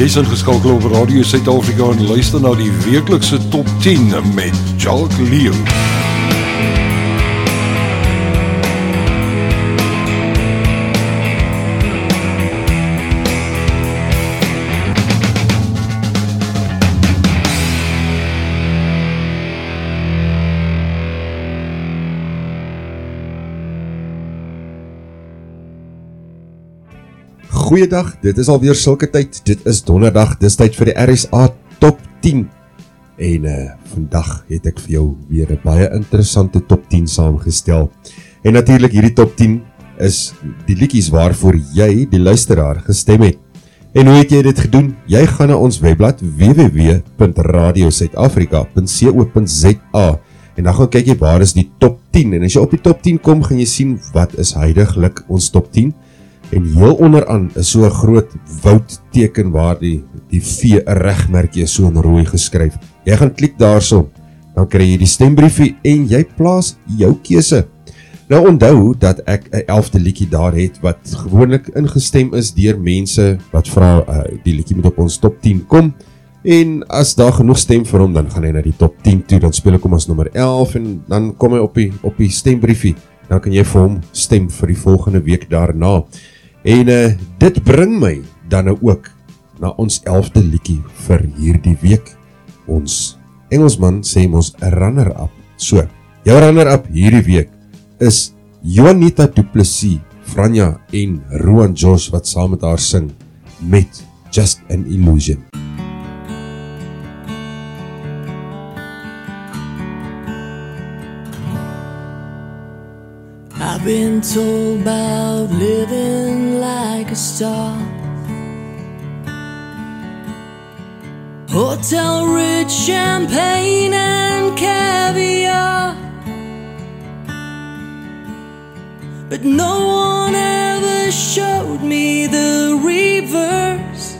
Jy's ingeskakel op Radio Suid-Afrika en luister na die weeklikse Top 10 met Jacques Leo. Goeiedag, dit is alweer sulke tyd. Dit is donderdag, dis tyd vir die RSA Top 10. En uh vandag het ek vir jou weer 'n baie interessante Top 10 saamgestel. En natuurlik hierdie Top 10 is die liedjies waarvoor jy, die luisteraar, gestem het. En hoe het jy dit gedoen? Jy gaan na ons webblad www.radiosuidafrika.co.za en dan gaan kyk jy waar is die top 10 en as jy op die top 10 kom, gaan jy sien wat is heidaglik ons top 10 en heel onderaan is so 'n groot woudteken waar die die V 'n regmerkie so in rooi geskryf. Jy gaan klik daarso, dan kry jy die stembriefie en jy plaas jou keuse. Nou onthou dat ek 'n 11de liedjie daar het wat gewoonlik ingestem is deur mense wat vra uh, die liedjie moet op ons top 10 kom. En as daar genoeg stem vir hom, dan gaan hy na die top 10 toe, dan speel ek hom as nommer 11 en dan kom hy op die op die stembriefie. Dan kan jy vir hom stem vir die volgende week daarna. En uh, dit bring my dan nou ook na ons 11de liedjie vir hierdie week. Ons Engelsman sê ons 'n runner-up. So, jou runner-up hierdie week is Juanita Du Plessis, Franja en Roan Josh wat saam met haar sing met Just an Illusion. I've been told about living like a star. Hotel rich champagne and caviar. But no one ever showed me the reverse.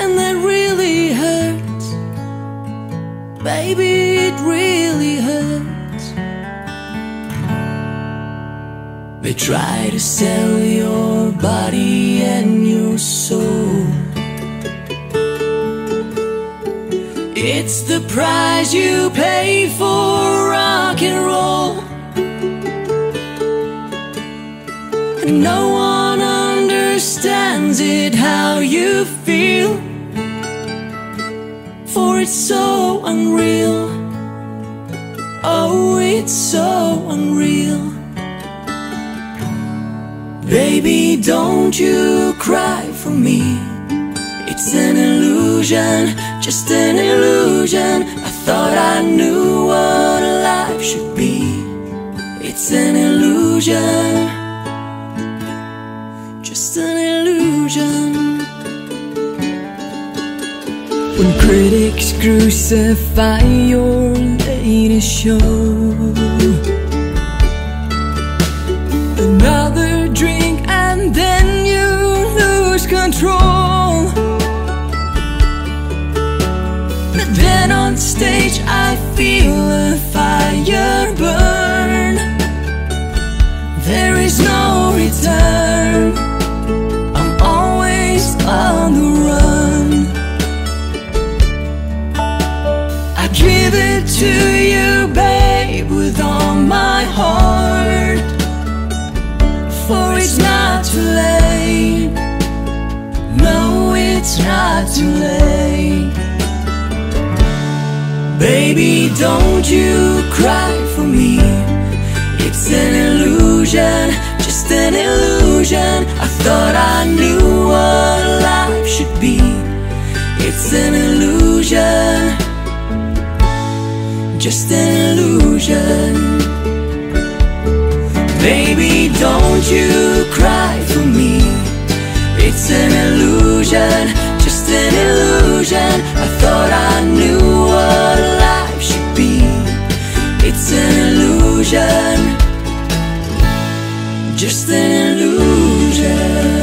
And that really hurts. Baby, it really They try to sell your body and your soul. It's the price you pay for rock and roll. And no one understands it how you feel. For it's so unreal. Oh, it's so unreal. Baby, don't you cry for me. It's an illusion, just an illusion. I thought I knew what life should be. It's an illusion, just an illusion. When critics crucify your latest show. Control. But then on stage I feel a fire burn. There is no return. I'm always on the run. I give it to you, not too late. Baby, don't you cry for me. It's an illusion, just an illusion. I thought I knew what life should be. It's an illusion, just an illusion. Baby, don't you cry for me. It's an illusion, an illusion. I thought I knew what life should be. It's an illusion, just an illusion.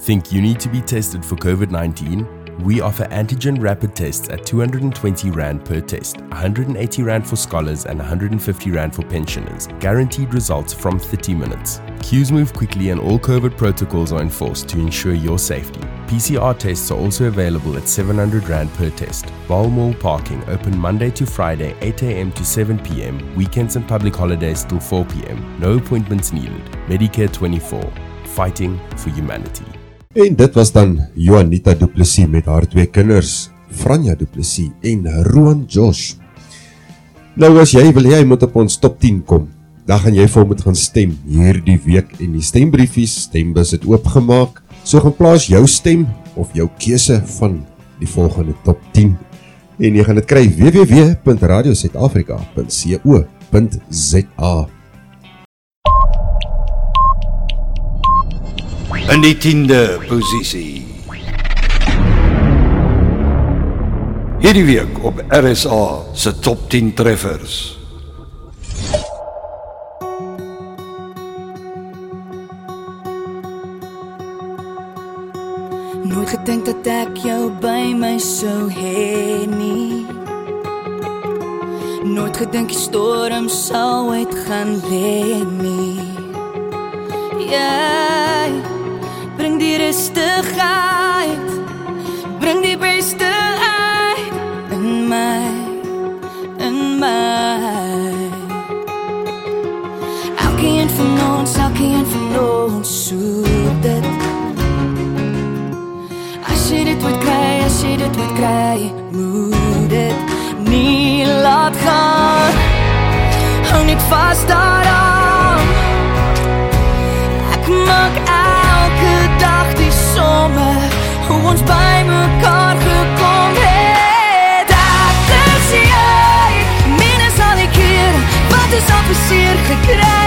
Think you need to be tested for COVID 19? We offer antigen rapid tests at 220 Rand per test, 180 Rand for scholars, and 150 Rand for pensioners. Guaranteed results from 30 minutes. Queues move quickly, and all COVID protocols are enforced to ensure your safety. PCR tests are also available at 700 Rand per test. Ball Mall parking open Monday to Friday, 8 a.m. to 7 p.m., weekends and public holidays till 4 p.m. No appointments needed. Medicare 24, fighting for humanity. En dit was dan Juanita Du Plessis met haar twee kinders, Franja Du Plessis en Roan Josh. Nou as jy wil jy moet op ons top 10 kom, dan gaan jy vir hom moet gaan stem hierdie week en die stembriefies, stembus het oopgemaak. So gaan plaas jou stem of jou keuse van die volgende top 10 en jy gaan dit kry www.radiosuidafrika.co.za. In die 10de posisie. Hierdie week op RSA se top 10 treffers. Nooit gedink dat ek jou by my sou hê nie. Nooit gedink die storm sou uitgaan lê nie. Jy bring die rustigheid, bring die beste uit in my, in my. Elkeen van ons, elkeen van ons soek dit. As jy dit moet kry, as jy dit moet kry, moet dit nie laat gaan. Hou net vas daaraan. Hoe ons by mekaar gekom het. Ek is jy, minus al die keer wat ons al beseer gekry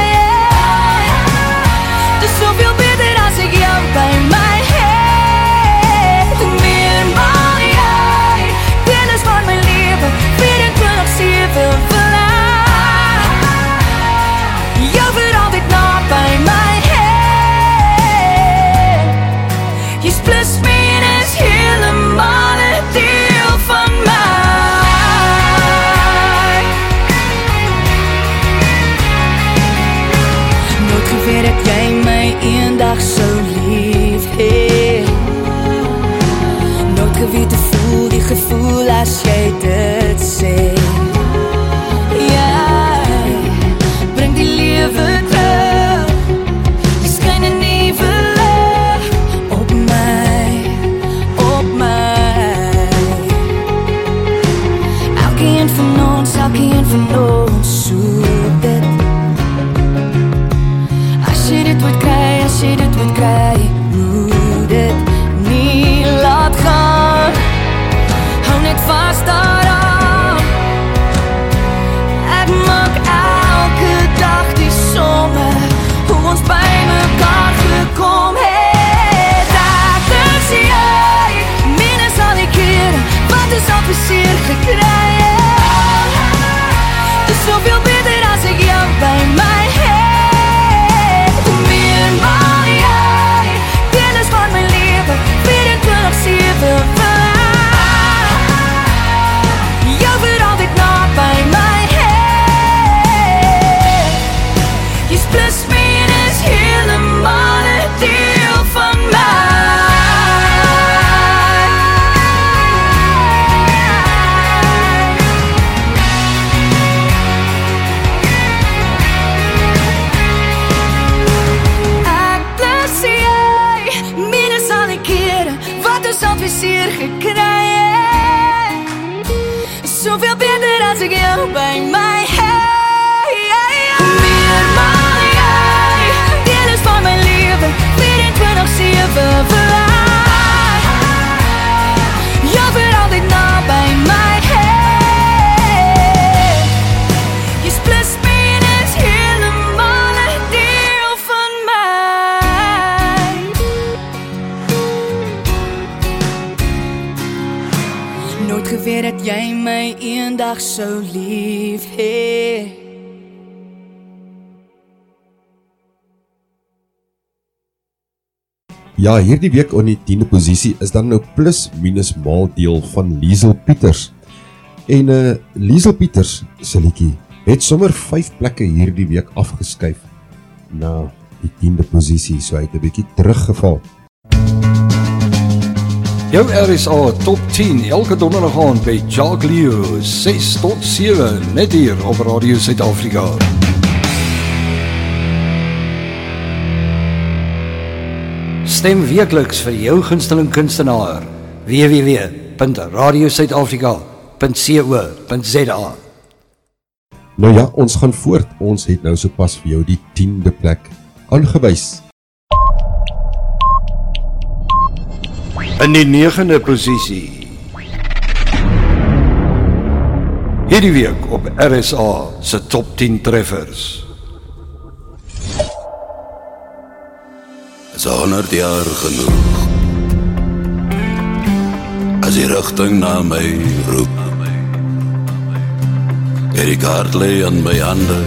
beter as ek jou by my het. Meer maar jy, deel is van my lewe, 24/7 wil ek. Jou vir altyd na by jy my eendag sou lief hê. Ja, hierdie week op die 10de posisie is dan nou plus minus maal deel van Liesel Pieters. En uh Liesel Pieters se liedjie het sommer 5 plekke hierdie week afgeskuif na die 10de posisie, so hy het 'n bietjie teruggeval. Jou RSA Top 10 elke donderdag aand by Jacques Leo 6 tot 7 net hier op Radio Suid-Afrika. Stem weekliks vir jou gunsteling kunstenaar www.radiosuidafrika.co.za. Nou ja, ons gaan voort. Ons het nou sopas vir jou die 10de plek aangewys. In die 9de posisie. Hierdie week op RSA se top 10 treffers. is 100 jaar genoeg. As die rigting na my roep. Hierdie kaart lê in my hande,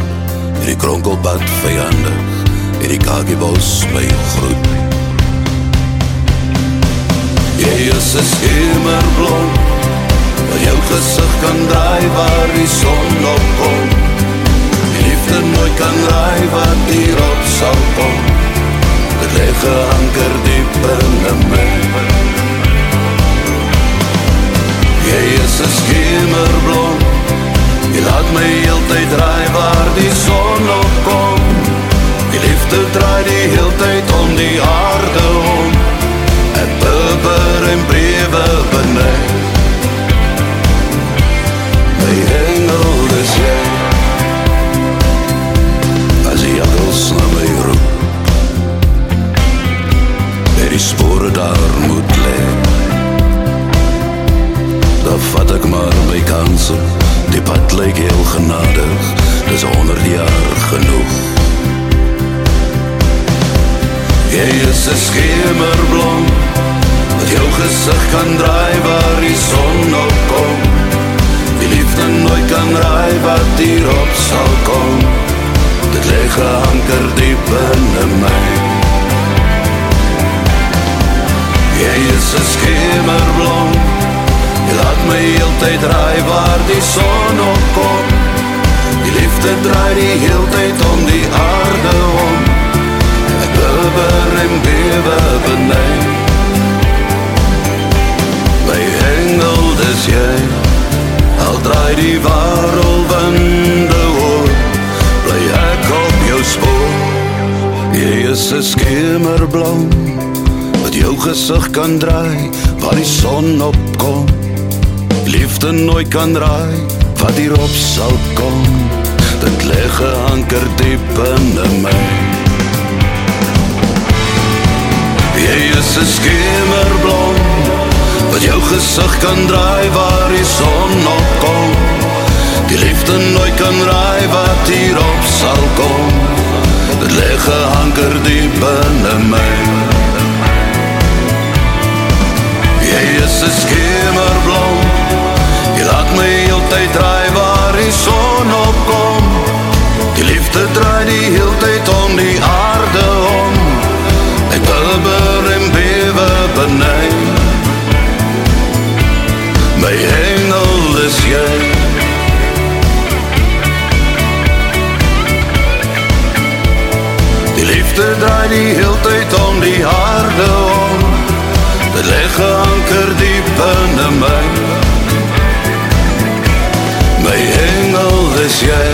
hierdie kronkelpad vyandig, hierdie kagiebos my groet. Kan draai waar die son opkom. Die liefde nooit kan raai wat hierop sal kom. Dit lê geanker diep in my. Jy is 'n skemerblom. Jy laat my heeltyd draai waar die son opkom. Die liefde draai die heeltyd om die aarde om. Ek bibber en brewe binne. Spore daar moet lê. Dan vat ek maar my kanse. Die pad lyk heel genadig. Dis 100 jaar genoeg. Jy is 'n skemerblom wat jou gesig kan draai waar die son opkom. Die liefde nooit kan raai wat hierop sal kom. Dit lê geanker diep in my. Jy is 'n skemerblom. Jy laat my heeltyd draai waar die son opkom. Die liefde draai die heeltyd om die aarde om. Ek bibber en bewe binne. My engel dis jy. Al draai die wêreldwinde oor. Bly ek op jou spoor. Jy is 'n skemerblom wat jou gesig kan draai waar die son opkom. Liefde nooit kan raai wat hierop sal kom. Dit lê geanker diep in my. Jy is 'n skemerblom wat jou gesig kan draai waar die son opkom. Die liefde nooit kan raai wat hierop sal kom. Dit lê geanker diep in my. Jy is 'n skemerblom. Jy laat my heeltyd draai waar die son opkom. Die liefde draai die heeltyd om die aarde om. Ek bibber en bewe binne. My engel is jy. Die liefde draai die heeltyd om die aarde om. Dit lê geanker diep in my. My engel is jy.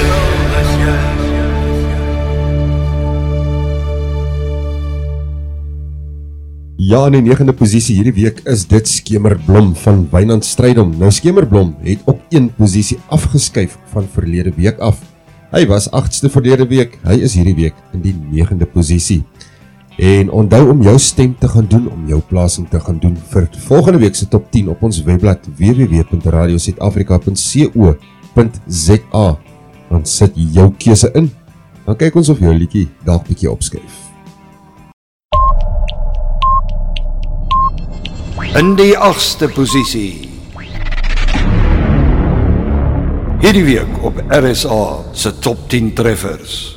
Ja, in die 9de posisie hierdie week is dit Skemerblom van Wynand Strydom. Nou Skemerblom het op een posisie afgeskuif van verlede week af. Hy was 8ste verlede week. Hy is hierdie week in die 9de posisie. En onthou om jou stem te gaan doen om jou plasing te gaan doen vir volgende week se top 10 op ons webblad www.radiosuidafrika.co.za. Dan sit jou keuse in. Dan kyk ons of jou liedjie dalk bietjie opskuif. In die 8ste posisie. Hierdie week op RSA se top 10 treffers.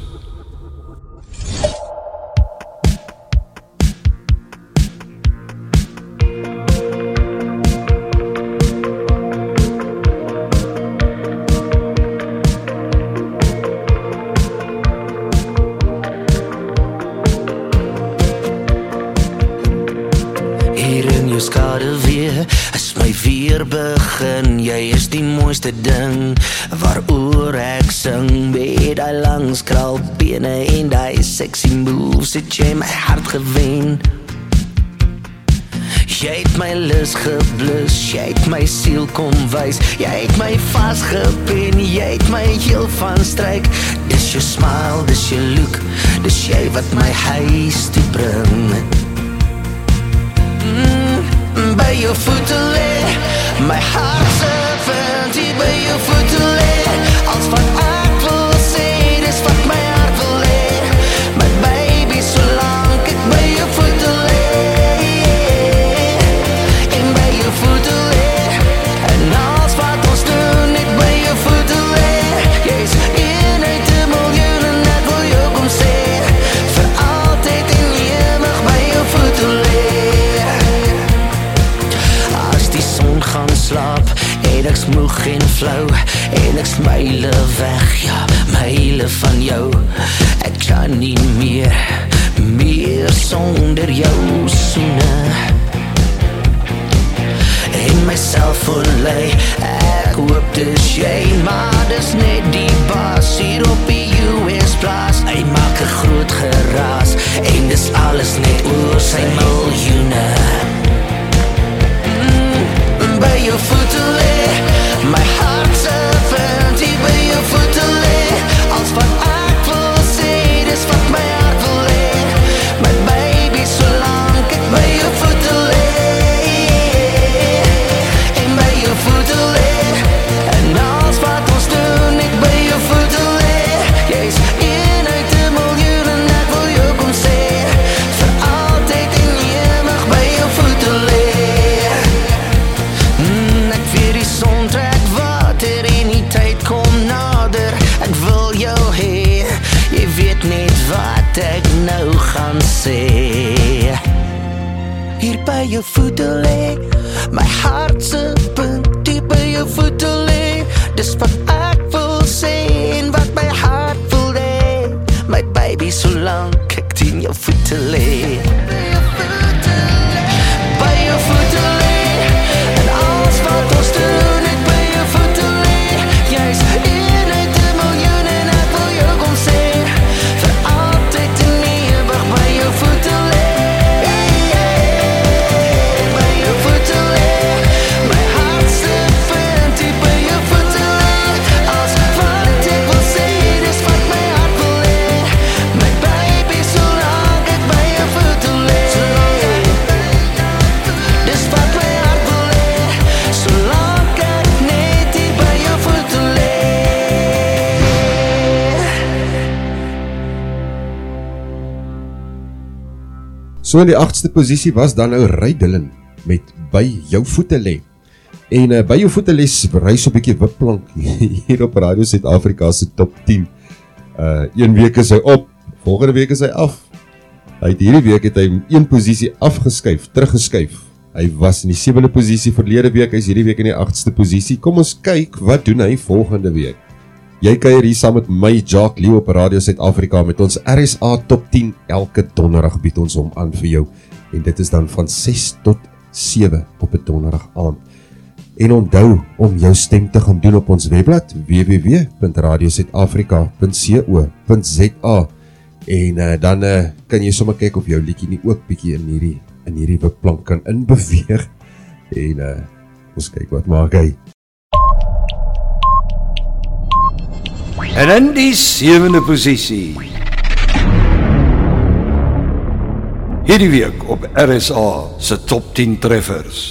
Mooiste ding waaroor ek sing. Met daai lang skraal bene en daai sexy moves het jy my hart gewen. Jy het my lus geblus, jy het my siel kom wys. Jy het my vasgepin, jy het my heel van stryk. Dis jou smile, dis jou look, dis jy wat my huis toe bring. Mm, by jou voete lê, my hart se vent, by jou en flou En ek's myle weg Ja, myle van jou. Ek kan nie meer Meer sonder jou soene. En myself verlei Ek hoop dis jy Maar dis net die baas Hier op die US plaas. Hy maak een groot geraas En dis alles net oor sy miljoene. Mm, By jou voete So in die 8ste posisie was dan nou Ray Dillon met by jou voete lê. En uh, by jou voete lê ry so 'n bietjie wipplank hier op Radio Suid-Afrika se top 10. Uh een week is hy op, volgende week is hy af. Hy het hierdie week het hy een posisie afgeskuif, teruggeskuif. Hy was in die 7de posisie verlede week, hy's hierdie week in die 8ste posisie. Kom ons kyk wat doen hy volgende week. Jy kuier hier saam met my Jacques Leo op Radio Suid-Afrika met ons RSA Top 10 elke donderdag bied ons hom aan vir jou en dit is dan van 6 tot 7 op 'n donderdag aand. En onthou om jou stem te gaan doen op ons webblad www.radiosuidafrika.co.za en uh, dan uh, kan jy sommer kyk of jou liedjie nie ook bietjie in hierdie in hierdie webplank kan inbeweeg en uh, ons kyk wat maak hy. En in die sewende posisie. Hierdie week op RSA se top 10 treffers.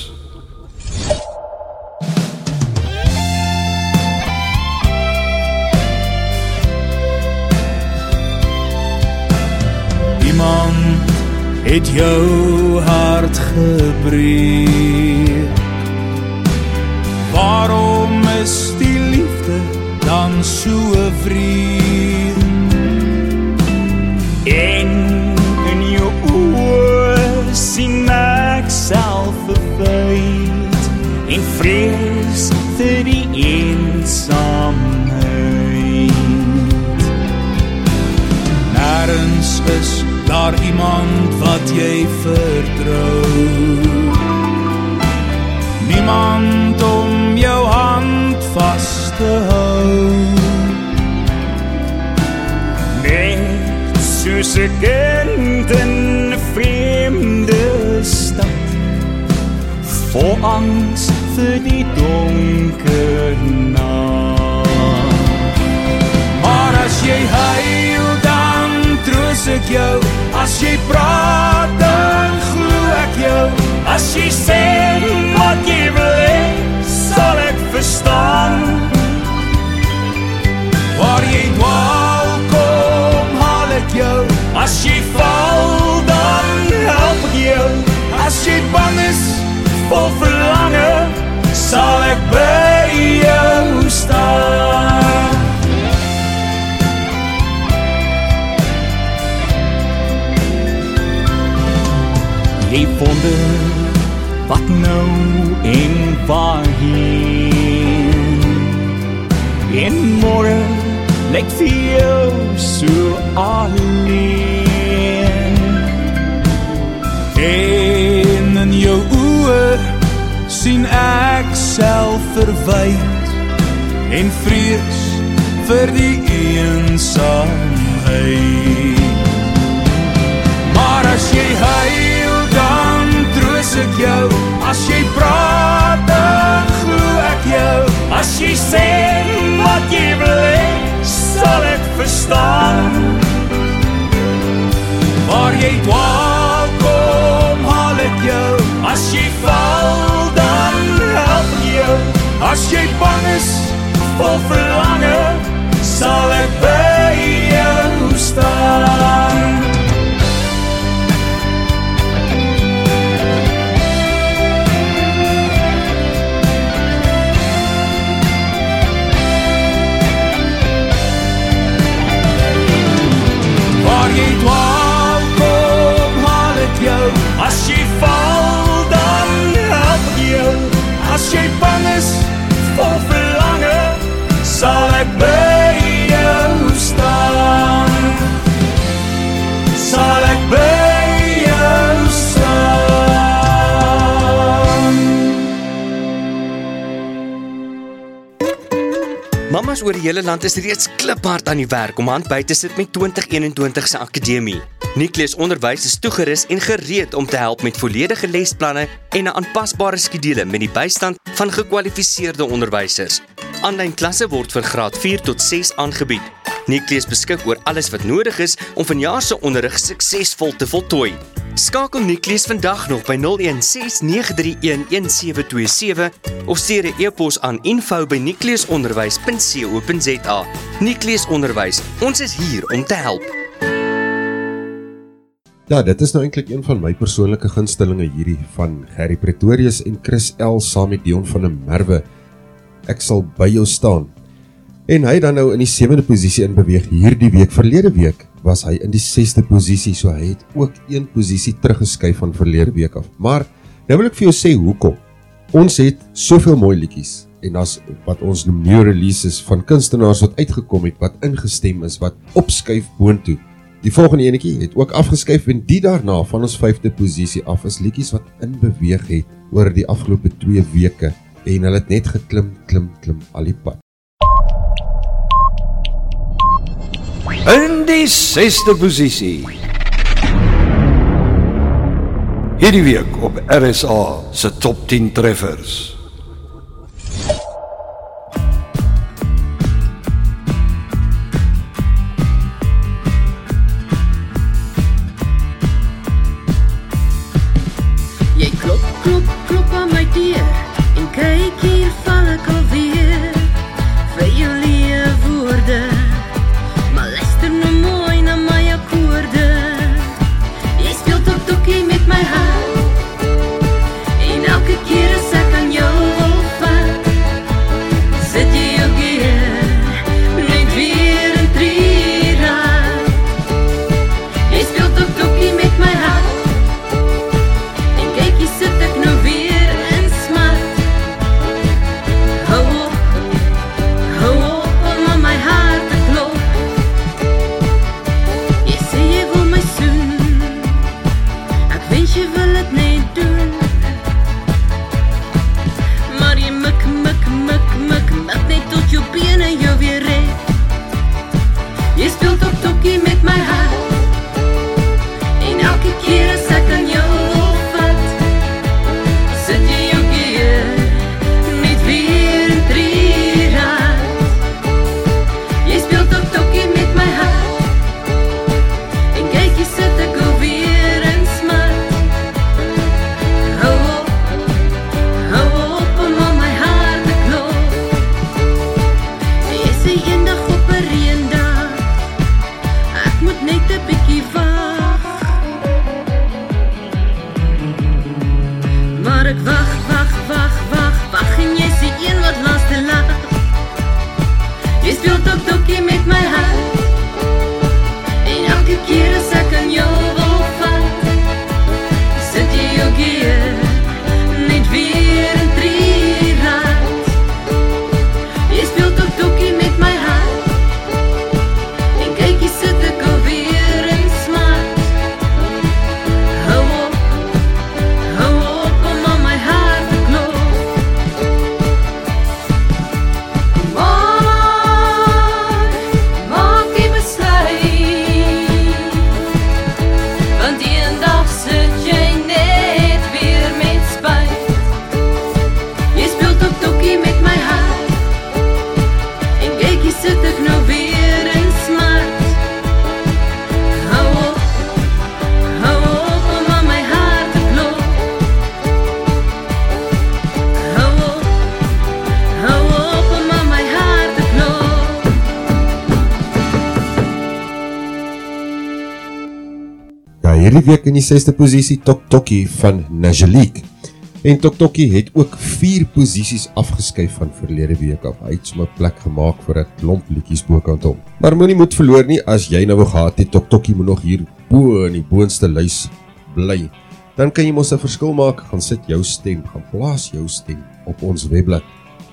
Iemand het jou hart gebreek. Waarom is dan so vreemd? En in jou oë sien ek self verwyd en vrees vir die eensaamheid. Nêrens is daar iemand wat jy vertrou. Niemand kind in 'n vreemde stad. Vol angs vir die donker nag Maar as jy huil dan troos ek jou. As jy praat dan glo ek jou. As jy sê wat jy wil hê, sal ek verstaan As jy val dan help ek jou As jy bang is vol verlange sal ek by jou staan. Jy wonder wat nou en waarheen. En môre lyk vir jou so alleen En in jou oë sien ek self verwyd En vrees vir die eensaamheid. Maar as jy huil dan troos ek jou. As jy praat dan glo ek jou. As jy sê wat jy wil sal ek verstaan. Waar jy dwaal As jy bang is vol verlange sal ek by jou staan Mamas oor die hele land is reeds kliphard aan die werk om hand by te sit met 2021 se akademie. Nikleus Onderwys is toegerus en gereed om te help met volledige lesplanne en 'n aanpasbare skedule met die bystand van gekwalifiseerde onderwysers. Aanlyn klasse word vir graad 4 tot 6 aangebied. Nikleus beskik oor alles wat nodig is om vanjaar se onderrig suksesvol te voltooi. Skakel Nikleus vandag nog by 0169311727 of stuur 'n e-pos aan info@nikleusonderwys.co.za. Nikleus Onderwys, ons is hier om te help. Ja, dit is nou eintlik een van my persoonlike gunstelinge hierdie van Gerry Pretorius en Chris L saam met Dion van der Merwe. Ek sal by jou staan. En hy dan nou in die 7de posisie in beweeg hierdie week. Verlede week was hy in die 6de posisie, so hy het ook een posisie teruggeskuif van verlede week af. Maar nou wil ek vir jou sê hoekom. Ons het soveel mooi liedjies en as wat ons noem new releases van kunstenaars wat uitgekom het, wat ingestem is, wat opskuif boontoe. Die volgende enetjie het ook afgeskuif en die daarna van ons 5de posisie af is liedjies wat in beweeg het oor die afgelope 2 weke en hulle het net geklim, klim, klim al die pad. In die 6de posisie. Hierdie week op RSA se top 10 treffers. Week in die 6ste posisie Tok Tokkie van Najalik. En Tok Tokkie het ook 4 posisies afgeskuif van verlede week af. Hy het sommer plek gemaak vir 'n klomp liedjies bokant hom. Maar moenie moed verloor nie as jy nou wou gehad het Tok Tokkie moet nog hier bo in die boonste lys bly. Dan kan jy mos 'n verskil maak. Gaan sit jou stem, gaan plaas jou stem op ons webblad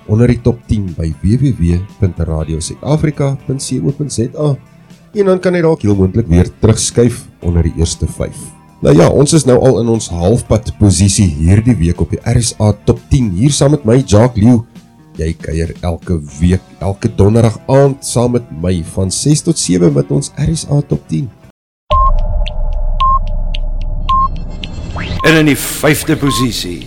onder die top 10 by www.radiosuidafrika.co.za en dan kan jy dalk heel moontlik weer terugskuif onder die eerste 5. Nou ja, ons is nou al in ons halfpad posisie hierdie week op die RSA Top 10 hier saam met my Jacques Lew. Jy kuier elke week, elke donderdag aand saam met my van 6 tot 7 met ons RSA Top 10. En in die 5de posisie.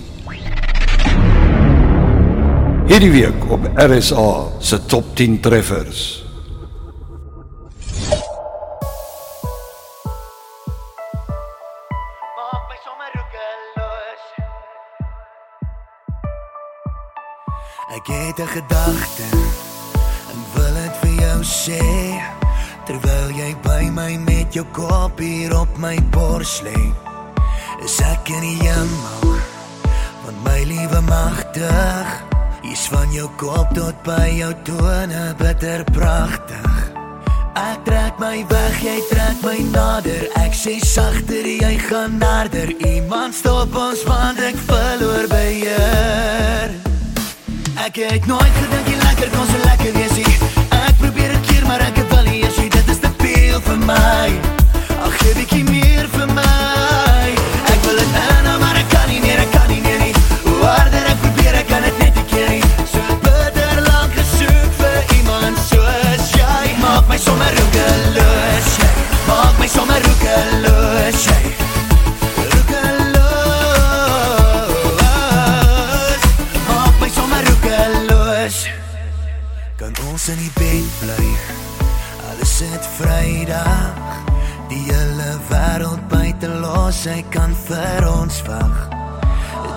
Hierdie week op RSA se top 10 treffers. Ek het 'n gedagte en wil dit vir jou sê terwyl jy by my met jou kop hier op my bors lê. Is ek in die hemel van my liewe magtig. Hier's van jou kop tot by jou tone bitter pragtig. Ek trek my weg, jy trek my nader. Ek sê sagter, jy gaan nader. Iemand stop ons want ek verloor beheer. Ek het nooit gedink jy lekker kon so lekker wees nie. Ek probeer dit keer maar ek wil nie as jy dit is te veel vir my. Ag gee bietjie meer vir my. Hy kan vir ons wag.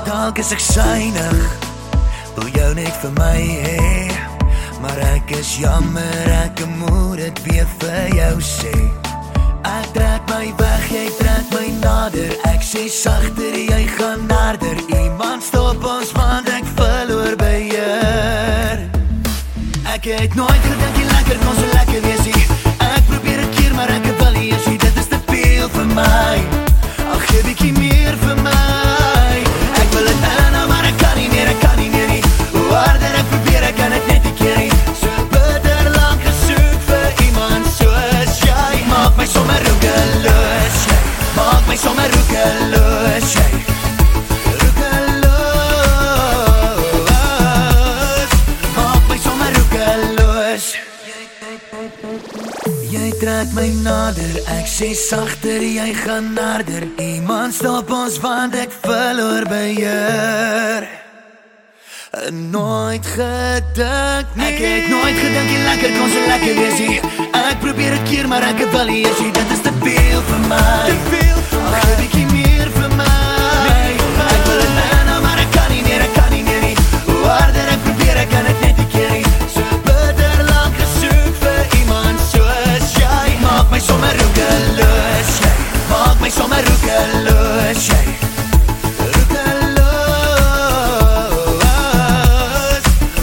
Dalk is ek synig. Wil jou net vir my hê. Maar ek is jammer, ek moet dit weer vir jou sê. Ek trek my weg, jy trek my nader. Ek sê sagter, jy gaan nader. Iemand stop ons want ek verloor beheer. Ek het nooit gedink jy lekker kon so lekker wees nie. Ek probeer dit keer maar ek wil nie jy dit is te veel vir my. Ag gee bietjie meer vir my. Nader. Ek sê sagter, jy gaan nader. Iemand stop ons want ek verloor beheer Nooit gedink nie Ek het nooit gedink jy lekker kon so lekker wees hier Ek probeer het keer maar ek wil nie eens nie Dit is te veel vir my Te veel vir my Ag, 'n bietjie meer vir my nee, Ek wil het bijna maar ek kan nie meer, ek kan nie meer. Nie Hoe harder ek probeer, ek kan het net nie keer nie roekeloos, jy Maak my sommer roekeloos, jy Roekeloos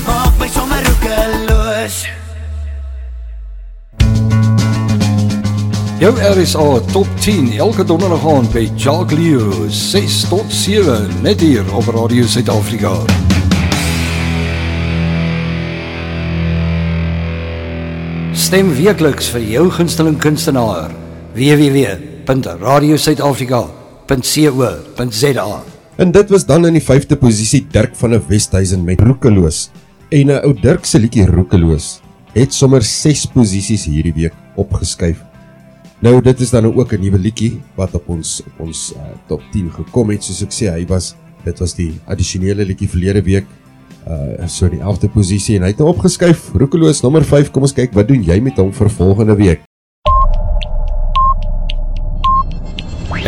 Maak my sommer roekeloos Jou RSA Top 10 elke donderdag aand by Jacques Leo 6 tot 7 net hier op Radio Suid-Afrika. Stem weekliks vir jou gunsteling kunstenaar www.radiosuidafrika.co.za. En dit was dan in die 5de posisie Dirk van der Westhuizen met Roekeloos. En 'n ou Dirk se liedjie Roekeloos het sommer 6 posisies hierdie week opgeskuif. Nou dit is dan nou ook 'n nuwe liedjie wat op ons op ons uh, top 10 gekom het soos ek sê hy was dit was die addisionele liedjie verlede week uh so in die 11de posisie en hy het nou opgeskuif Roekeloos nommer 5 kom ons kyk wat doen jy met hom vir volgende week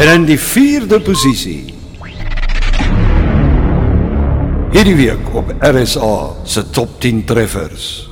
En in die 4de posisie hierdie week op RSA se top 10 treffers.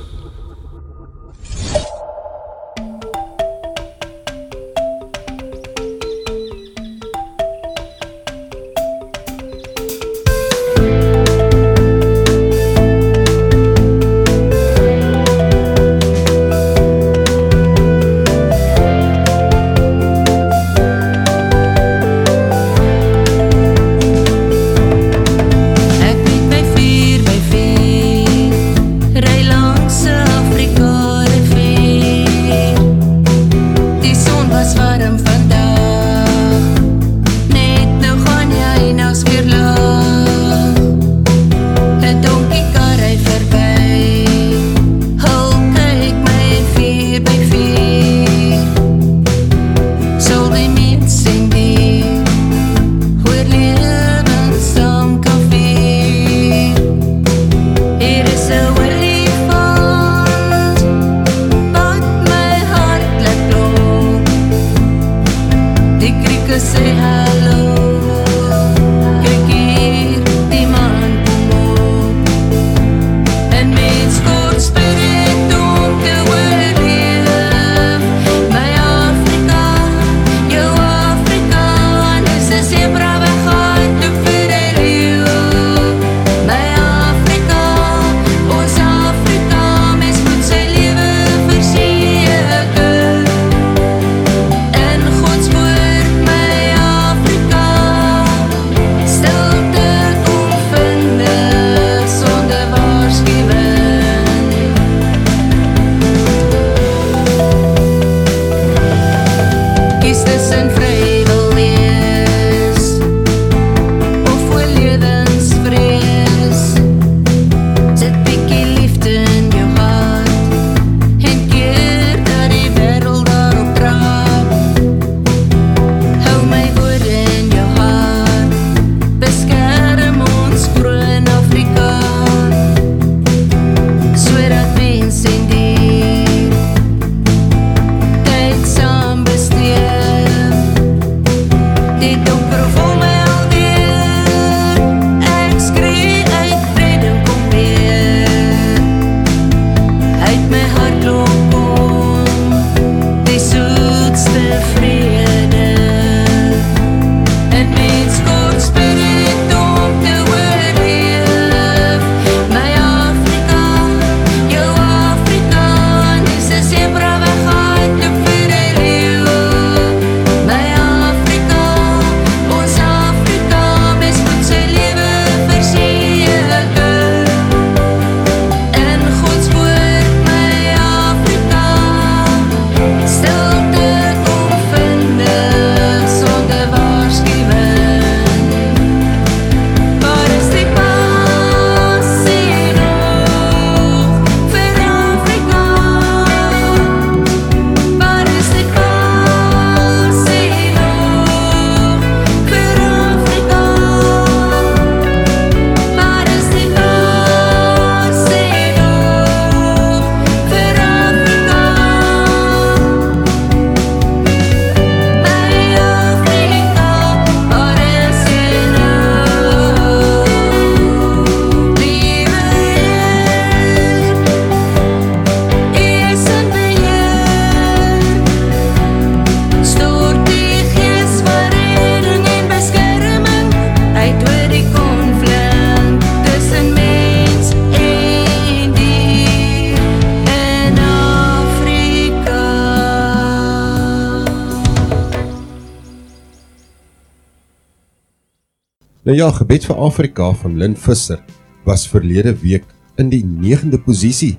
Nou ja, gebed vir Afrika van Lynn Visser was verlede week in die 9de posisie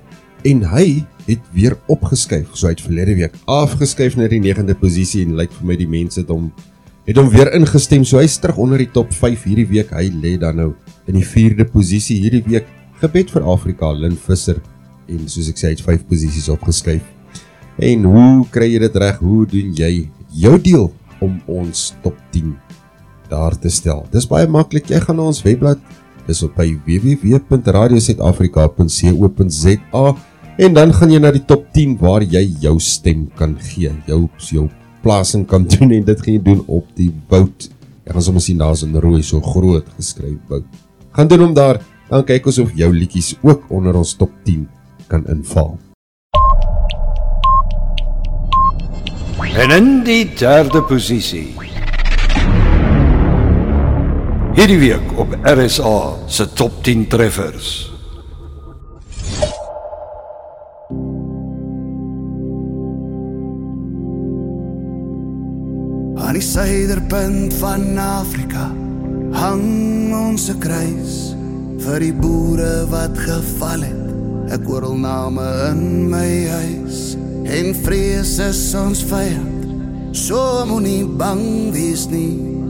en hy het weer opgeskuif. So hy het verlede week afgeskuif na die 9de posisie en lyk vir my die mense het hom het hom weer ingestem. So hy's terug onder die top 5 hierdie week. Hy lê dan nou in die 4de posisie hierdie week. Gebed vir Afrika, Lynn Visser en soos ek sê, hy het 5 posisies opgeskuif. En hoe kry jy dit reg? Hoe doen jy jou deel om ons top 10 daar te stel? Dis baie maklik. Jy gaan na ons webblad. Dis op by www.radiosuidafrika.co.za en dan gaan jy na die top 10 waar jy jou stem kan gee. Jou jou plasing kan doen en dit gaan jy doen op die vote. Ek gaan sommer sien daar's in rooi so groot geskryf vote. Gaan doen hom daar. Dan kyk ons of jou liedjies ook onder ons top 10 kan inval. En in die derde posisie. Hierdie week op RSA se top 10 treffers. Aan die suiderpunt van Afrika hang ons 'n kruis vir die boere wat geval het. Ek hoor al name in my huis en vrees is ons vyand. So moenie bang wees nie.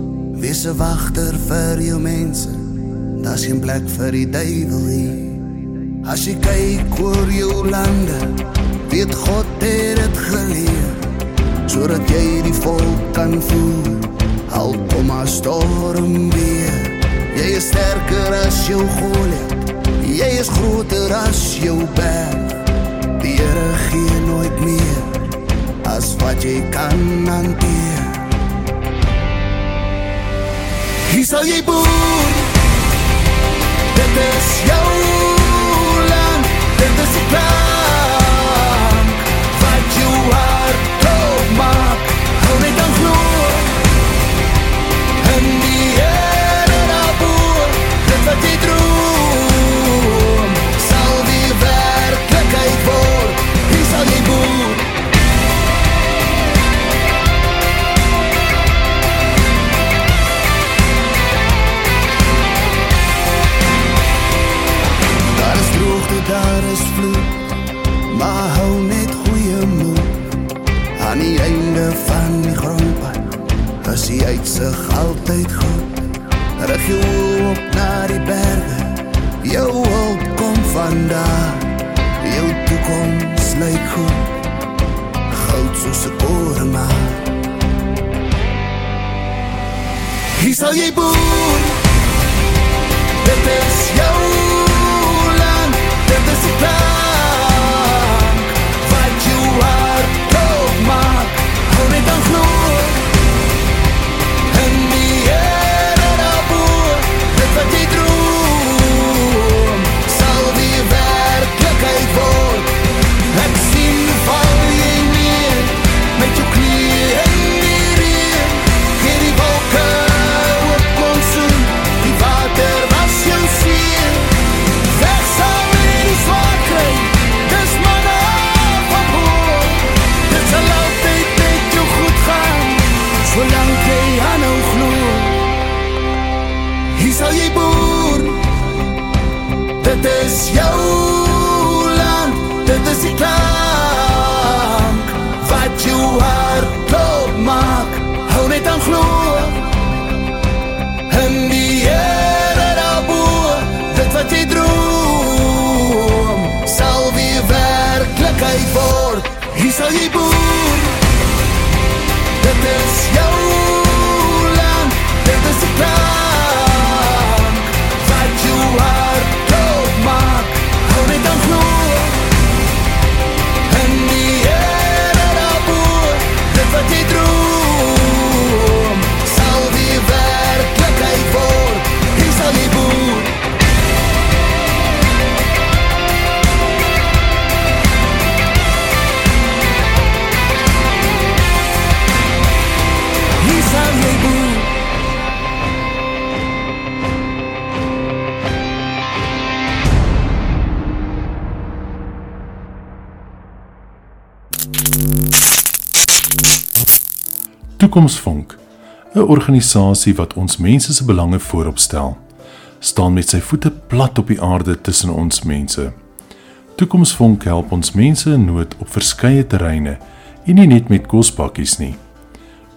Wees 'n wagter vir jou mense. Daar's geen plek vir die duiwel hier. As jy kyk oor jou lande, weet God het dit geleer sodat jy die volk kan voer. Al kom 'n storm weer, jy is sterker as jou Goliat. Jy is groter as jou berg. Die Here gee nooit meer as wat jy kan hanteer. Hier sal jy boer. Dit is jou land, dit is die plan. Maar hou net goeie moed. Aan die einde van die grondpad Is die uitsig altyd goed. Rig jou op na die berge Jou hulp kom vandaan Jou toekoms lyk goed. Goud soos 'n korenmaat Hier sal jy boer. Dit is jou land, dit is die plan. Toekomsvonk, 'n organisasie wat ons mense se belange voorop stel, staan met sy voete plat op die aarde tussen ons mense. Toekomsvonk help ons mense in nood op verskeie terreine en nie net met kospakkies nie.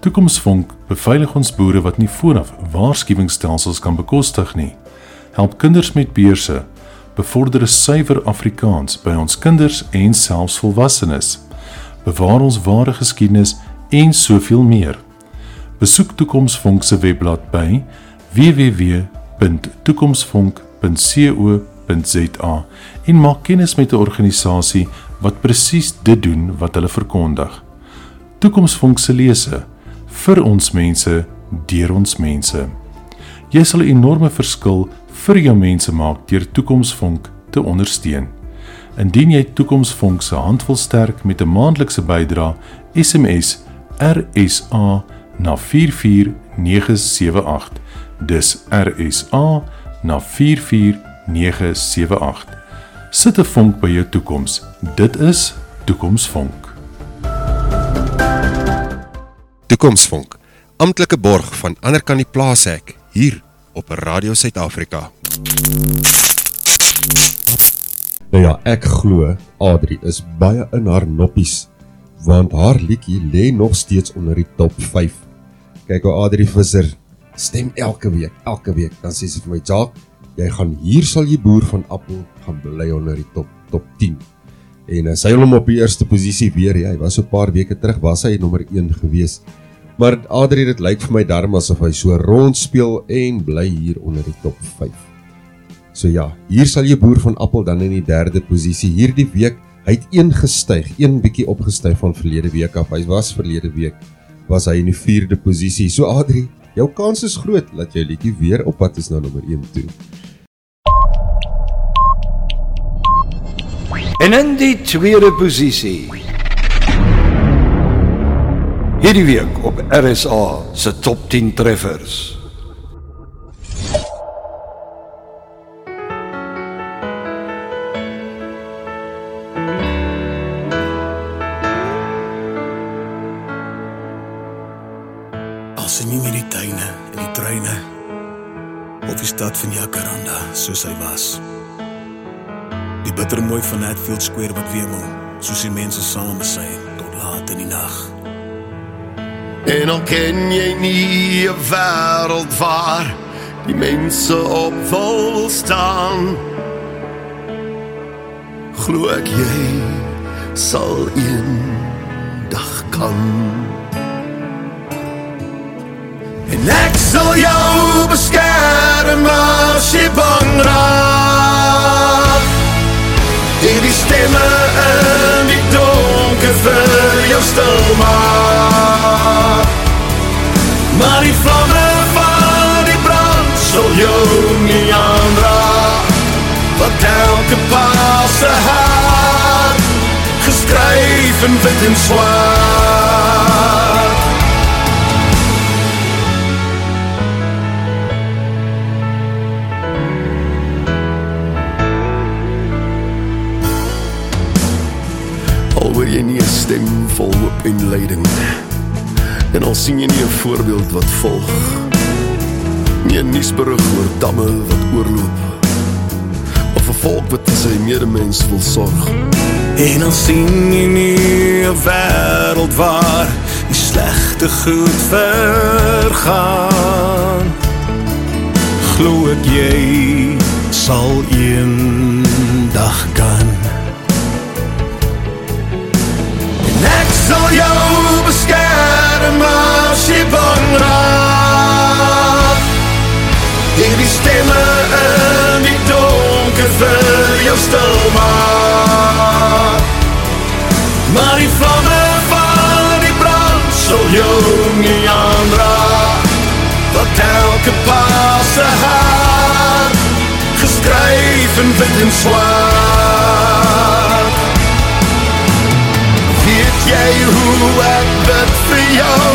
Toekomsvonk beveilig ons boere wat nie vooraf waarskuwingsstelsels kan bekostig nie. Help kinders met beurse, bevorder 'n suiwer Afrikaans by ons kinders en selfs volwassenes. Bewaar ons ware geskiedenis en soveel meer. Besoek Toekomsvonk se webblad by www.toekomsvonk.co.za en maak kennis met 'n organisasie wat presies dit doen wat hulle verkondig. Toekomsvonk se lese vir ons mense deur ons mense. Jy sal 'n enorme verskil vir jou mense maak deur Toekomsvonk te ondersteun. Indien jy Toekomsvonk se handvol sterk met 'n maandelikse bydrae, SMS RSA na 44978. Dis RSA na 44978. Sit 'n vonk by jou toekoms. Dit is Toekomsvonk. Toekomsvonk. Amptelike borg van ander kan die plaashek hier op Radio Suid-Afrika. Nou ja, ek glo Adri is baie in haar noppies want haar liedjie lê nog steeds onder die top 5. Kyk hoe Adri Visser stem elke week, elke week. Dan sê sy vir my, "Jacques, jy gaan hier sal jy boer van appel gaan bly onder die top top 10." En uh, sy het hom op die eerste posisie weer. Ja, hy was so 'n paar weke terug was hy nommer 1 gewees. Maar Adri, dit lyk vir my darm asof hy so rond speel en bly hier onder die top 5. So ja, hier sal jy boer van appel dan in die derde posisie hierdie week. Hy het een gestyg, een bietjie opgestyg van verlede week af. Hy was verlede week was hy in die vierde posisie. So Adri, jou kans is groot dat jou liedjie weer op pad is na nommer 1 toe. En in die tweede posisie. Hierdie week op RSA se top 10 treffers. Soos hy was. Die bittermooi van Hatfield Square wat wemel, soos die mense saam besyn tot laat in die nag. En al ken jy nie 'n wêreld waar die mense op vol staan. Glo ek jy sal eendag kan. En ek sal jou beskerm as jy bang raak. Hierdie stemme in die donker vir jou stil maak. Maar die vlamme van die brand sal jou nie aanraak. Want elke paal se hart geskryf in wit stem vol hoop en lyding En al sien jy nie 'n voorbeeld wat volg Nie 'n nuusberig oor damme wat oorloop Of 'n volk wat vir sy medemens wil sorg. En al sien jy nie 'n wêreld waar die slegte goed vergaan Glo ek jy sal eendag kan En ek sal jou beskerm as jy bang raak Hierdie stemme in die donker vir jou stil maak Maar die vlamme van die brand sal jou nie aanraak Wat elke paal se hart geskryf in wit jy hoe ek bid vir jou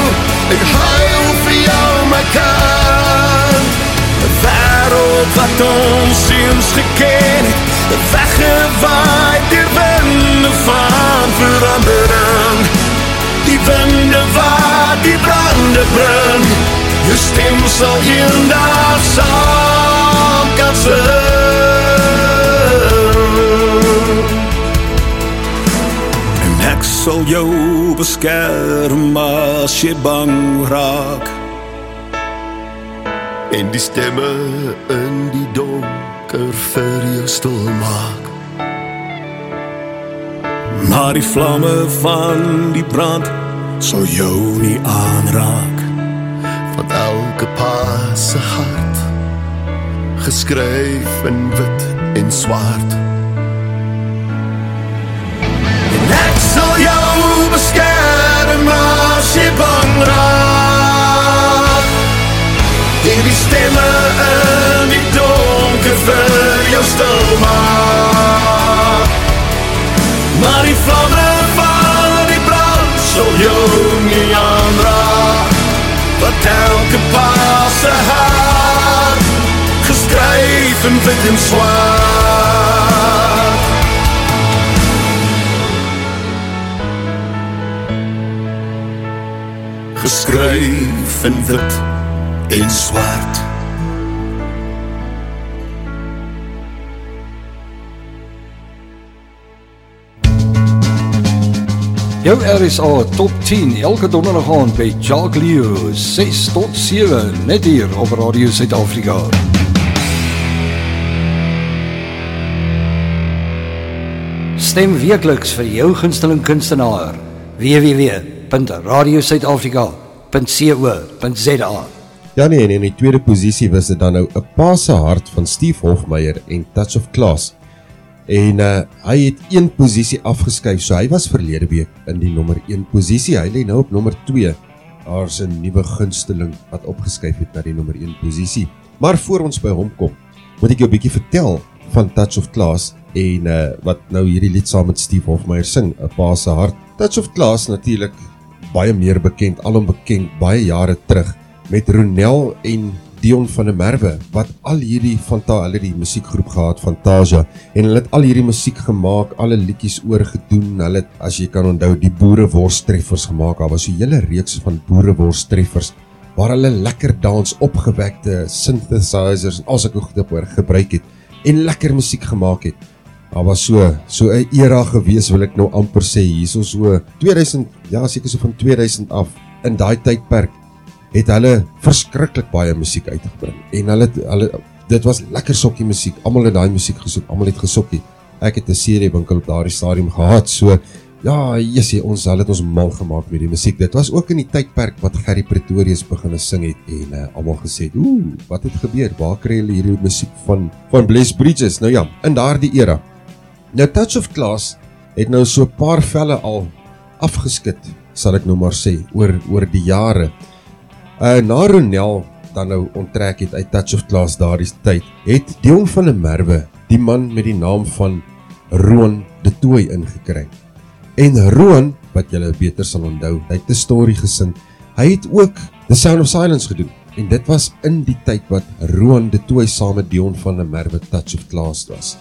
Ek huil vir jou my kind Een wereld wat ons eens geken het Weggewaaid dier winde van verandering Die winde wat die brande bring Jou stem sal eendag saam kan sing sal jou beskerm as jy bang raak. En die stemme in die donker vir jou stil maak. Maar die vlamme van die brand sal jou nie aanraak. Want elke pa se hart Geskryf in wit en swart jou beskerm as jy bang raak En die stemme in die donker vir jou stil maak Maar die vlamme van die brand sal jou nie aanraak Wat elke pa se hart Geskryf in wit Geskryf in wit en zwart Jou RSA Top 10 elke donderdag aand by Jacques Leo 6 tot 7 net hier op Radio Suid-Afrika. Stem weekliks vir jou gunsteling kunstenaar www.radiosuidafrika.co.za. Ja nee, en in die tweede posisie was dit dan nou 'n pa se hart van Steve Hofmeyer en Touch of Class. En uh hy het een posisie afgeskuif. So hy was verlede week in die nommer 1 posisie. Hy lê nou op nommer 2. Daar's 'n nuwe gunsteling wat opgeskuif het na die nommer 1 posisie. Maar voor ons by hom kom, moet ek jou 'n bietjie vertel van Touch of Class en uh wat nou hierdie lied saam met Steve Hofmeyer sing, 'n pa se hart. Touch of Class natuurlik baie meer bekend, alom bekend baie jare terug met Ronel en Dion van der Merwe wat al hierdie fanta hulle die musiekgroep gehad Fantasia en hulle het al hierdie musiek gemaak, alle liedjies oorgedoen. Hulle het as jy kan onthou die boereworstreffers gemaak. Daar was 'n hele reeks van boereworstreffers waar hulle lekker dans opgewekte synthesizers en al sulke goed op gebruik het en lekker musiek gemaak het. Daar was so so 'n era gewees wil ek nou amper sê hierso so 2000 ja seker so van 2000 af in daai tydperk het hulle verskriklik baie musiek uitgebring. En hulle hulle dit was lekker sokkie musiek almal het daai musiek gesoek almal het gesokkie. Ek het 'n serie winkel op daardie stadium gehad so ja jessie ons hulle het ons mal gemaak met die musiek dit was ook in die tydperk wat Gerry Pretorius begin sing het en uh, almal gesê het ooh wat het gebeur? Waar kry hulle hierdie musiek van van Bless Bridges? Nou ja in daardie era nou Touch of Class het nou so 'n paar velle al afgeskit sal ek nou maar sê oor oor die jare Uh na Ronel dan nou onttrek het uit Touch of Class daardie tyd, het Dion van der Merwe die man met die naam van Roan de Tooi ingekry. En Roan, wat julle beter sal onthou, hy het 'n storie gesing. Hy het ook The Sound of Silence gedoen en dit was in die tyd wat Roan de Tooi saam met Dion van der Merwe Touch of Class was.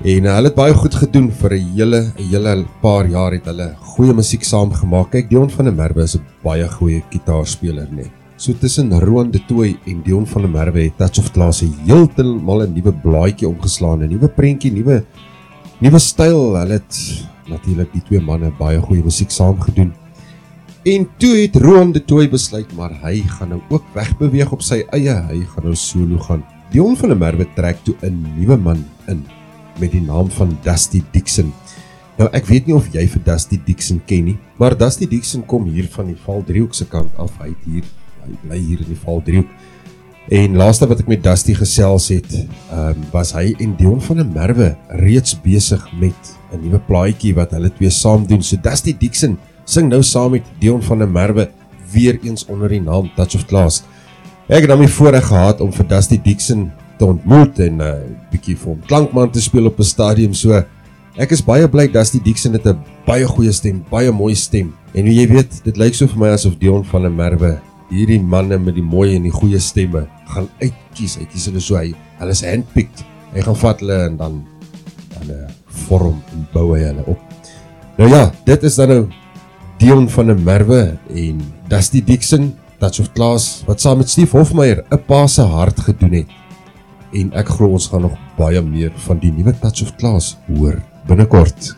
En uh, hulle het baie goed gedoen vir 'n hele 'n hele paar jaar het hulle goeie musiek saam gemaak. Kyk, Dion van der Merwe is 'n baie goeie gitaarspeler, nê. Nee. So tussen Roan de Tooi en Dion van der Merwe het Touch of Class heeltemal 'n nuwe blaadjie omgeslaan, 'n nuwe prentjie, nuwe nuwe styl. Hulle het natuurlik die twee manne baie goeie musiek saam gedoen. En toe het Roan de Tooi besluit maar hy gaan nou ook wegbeweeg op sy eie. Hy gaan nou solo gaan. Dion van der Merwe trek toe 'n nuwe man in met die naam van Dusty Dixon. Nou ek weet nie of jy vir Dusty Dixon ken nie, maar Dusty Dixon kom hier van die Valdriehoek se kant af. Hy het hier hy bly hier in die Valdriehoek. En laaste wat ek met Dusty gesels het, ehm um, was hy en Dion van der Merwe reeds besig met 'n nuwe plaatjie wat hulle twee saam doen. So Dusty Dixon sing nou saam met Dion van der Merwe weer eens onder die naam Touch of Class. Ek het dan die voorreg gehad om vir Dusty Dixon te ontmoet en 'n uh, bietjie vir hom klankman te speel op 'n stadium. So ek is baie bly Dusty Dixon het 'n baie goeie stem, baie mooi stem. En jy weet, dit lyk so vir my asof Dion van der Merwe hierdie manne met die mooi en die goeie stemme gaan uitkies. Hy kies hulle so hy. Hulle is handpicked. Hy gaan vat hulle en dan hulle vorm en bou hy hulle op. Nou ja, dit is dan nou Dion van der Merwe en Dusty Dixon Touch of Class wat saam met Steve Hofmeyer 'n pa se hart gedoen het. En ek glo ons gaan nog baie meer van die nuwe Touch of Class hoor binnekort.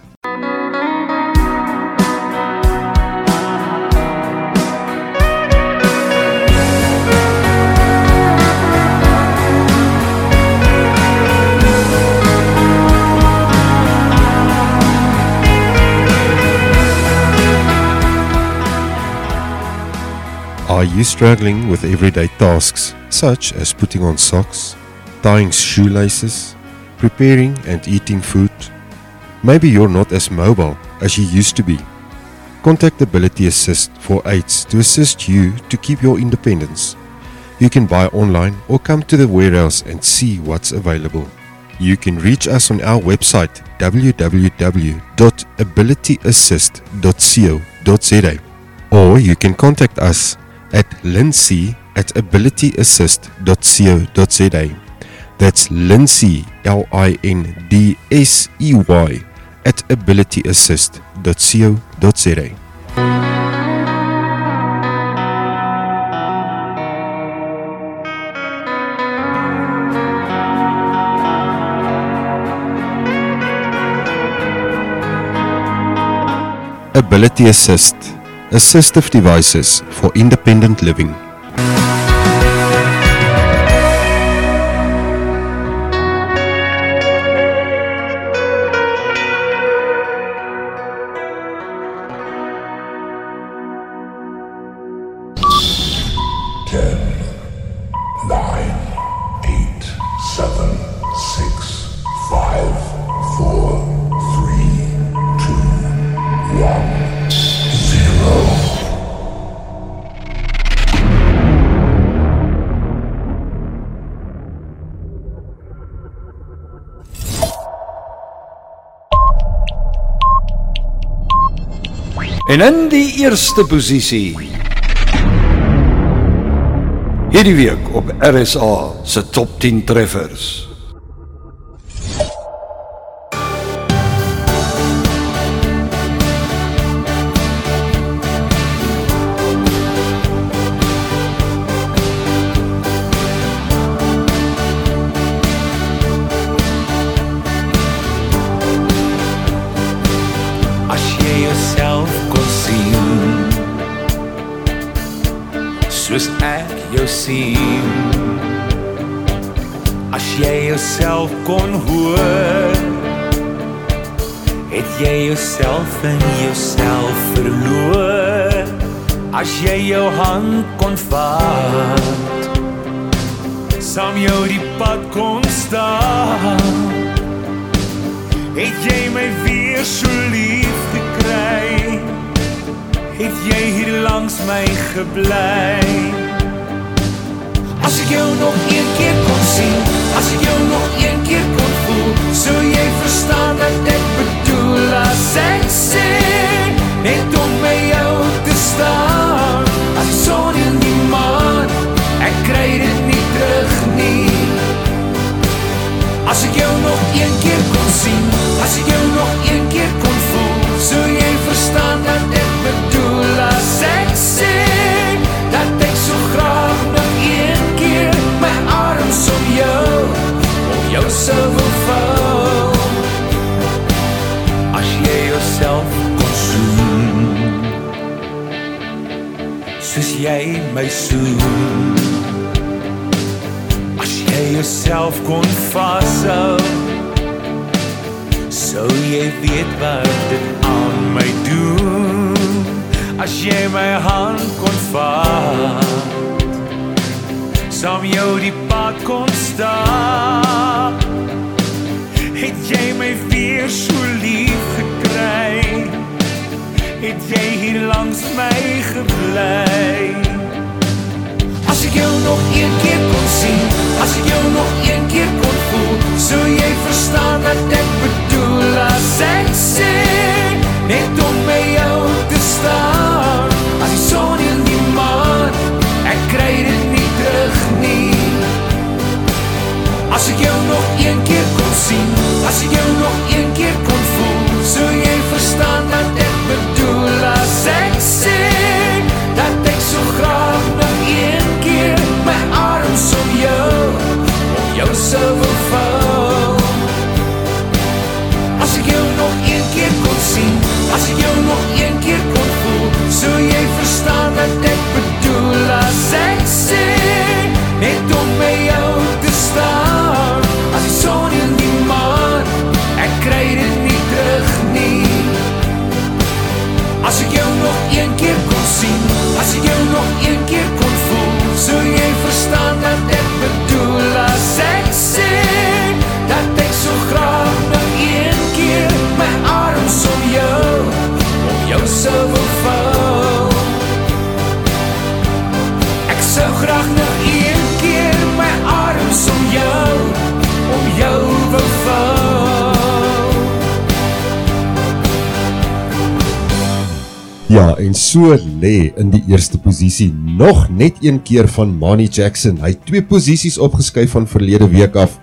Are you struggling with everyday tasks such as putting on socks, tying shoelaces, preparing and eating food? Maybe you're not as mobile as you used to be. Contact Ability Assist for aids to assist you to keep your independence. You can buy online or come to the warehouse and see what's available. You can reach us on our website www.abilityassist.co.za or you can contact us at lindsay at abilityassist.co.za. That's Lindsay, L I N D S E Y, at abilityassist.co.za. Ability Assist Assistive devices for independent living. Eerste posisie hierdie week op RSA se top 10 treffers. Het jy jouself in jouself verloor As jy jou hand kon vat Saam jou die pad kon staan Het jy my weer so lief gekry? Het jy hier langs my gebly? As ek jou nog een keer kon sien, as ek jou nog een keer kon voel, sou jy verstaan wat ek bedoel as ek sê net om by jou te staan. As son en die maan, ek kry dit nie terug nie. As ek jou nog een keer kon sien, as ek jou nog een keer kon voel, sou jy verstaan wat ek bedoel as ek sê dat ek so graag nog een keer my arms om jou, om jou sou wil jy my soen. As jy jouself kon vashou Sou jy weet wat dit aan my doen As jy my hand kon vat Saam jou die pad kon stap Het jy my weer so lief gekry Het jy hier langs my gebly As ek jou nog een keer kon sien, as ek jou nog een keer kon voel, sou jy verstaan wat ek bedoel as ek sê net om by jou te staan. En so lê in die eerste posisie nog net een keer van Manny Jackson. Hy het twee posisies opgeskuif van verlede week af.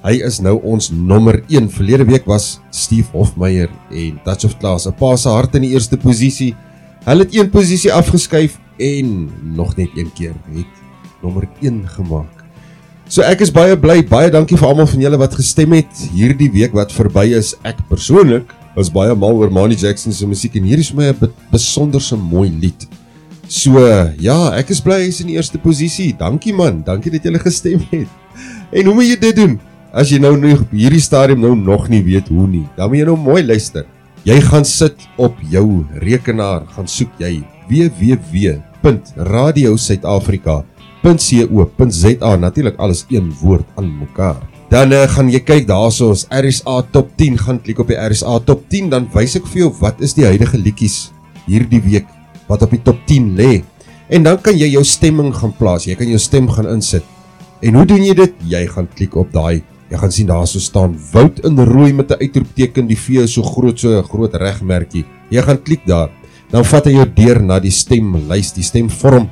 Hy is nou ons nommer 1. Verlede week was Steve Hofmeyer en Touch of Class 'n paar se hart in die eerste posisie. Hulle het een posisie afgeskuif en nog net een keer het nommer 1 gemaak. So ek is baie bly. Baie dankie vir almal van julle wat gestem het hierdie week wat verby is. Ek persoonlik was baie mal oor Manny Jackson se musiek en hier is my 'n be besonderse mooi lied. So ja, ek is bly hy's in die eerste posisie. Dankie man, dankie dat julle gestem het. En hoe moet jy dit doen? As jy nou nog hierdie stadium nou nog nie weet hoe nie, dan moet jy nou mooi luister. Jy gaan sit op jou rekenaar, gaan soek jy www.radiosuidafrika.co.za natuurlik alles een woord aan mekaar. Dan uh, gaan jy kyk daarso ons RSA Top 10 gaan klik op die RSA Top 10 dan wys ek vir jou wat is die huidige liedjies hierdie week wat op die top 10 lê. En dan kan jy jou stemming gaan plaas. Jy kan jou stem gaan insit. En hoe doen jy dit? Jy gaan klik op daai. Jy gaan sien daar so staan Wout in rooi met 'n uitroepteken. Die V is so groot so 'n groot regmerkie. Jy gaan klik daar. Dan vat hy jou deur na die stemlys, die stemvorm.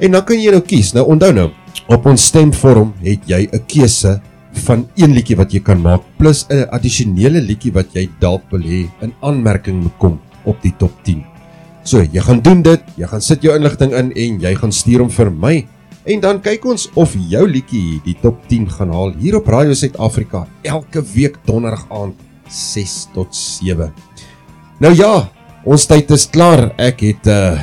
En dan kan jy nou kies. Nou onthou nou, op ons stemvorm het jy 'n keuse van een liedjie wat jy kan maak plus 'n addisionele liedjie wat jy dalk wil hê in aanmerking moet kom op die top 10. So, jy gaan doen dit, jy gaan sit jou inligting in en jy gaan stuur hom vir my en dan kyk ons of jou liedjie die top 10 gaan haal hier op Radio Suid-Afrika elke week donderdag aand 6 tot 7. Nou ja, ons tyd is klaar. Ek het uh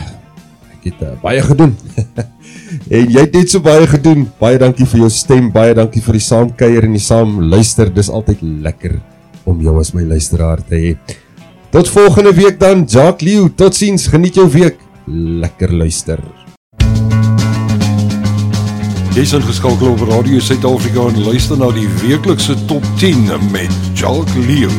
ek het uh, baie gedoen. en jy het net so baie gedoen. Baie dankie vir jou stem, baie dankie vir die saamkuier en die saam luister. Dis altyd lekker om jou as my luisteraar te hê. Tot volgende week dan, Jacques Lew. Totsiens, geniet jou week. Lekker luister. Jy's ingeskakel op Radio Suid-Afrika en luister na die weeklikse Top 10 met Jacques Lew.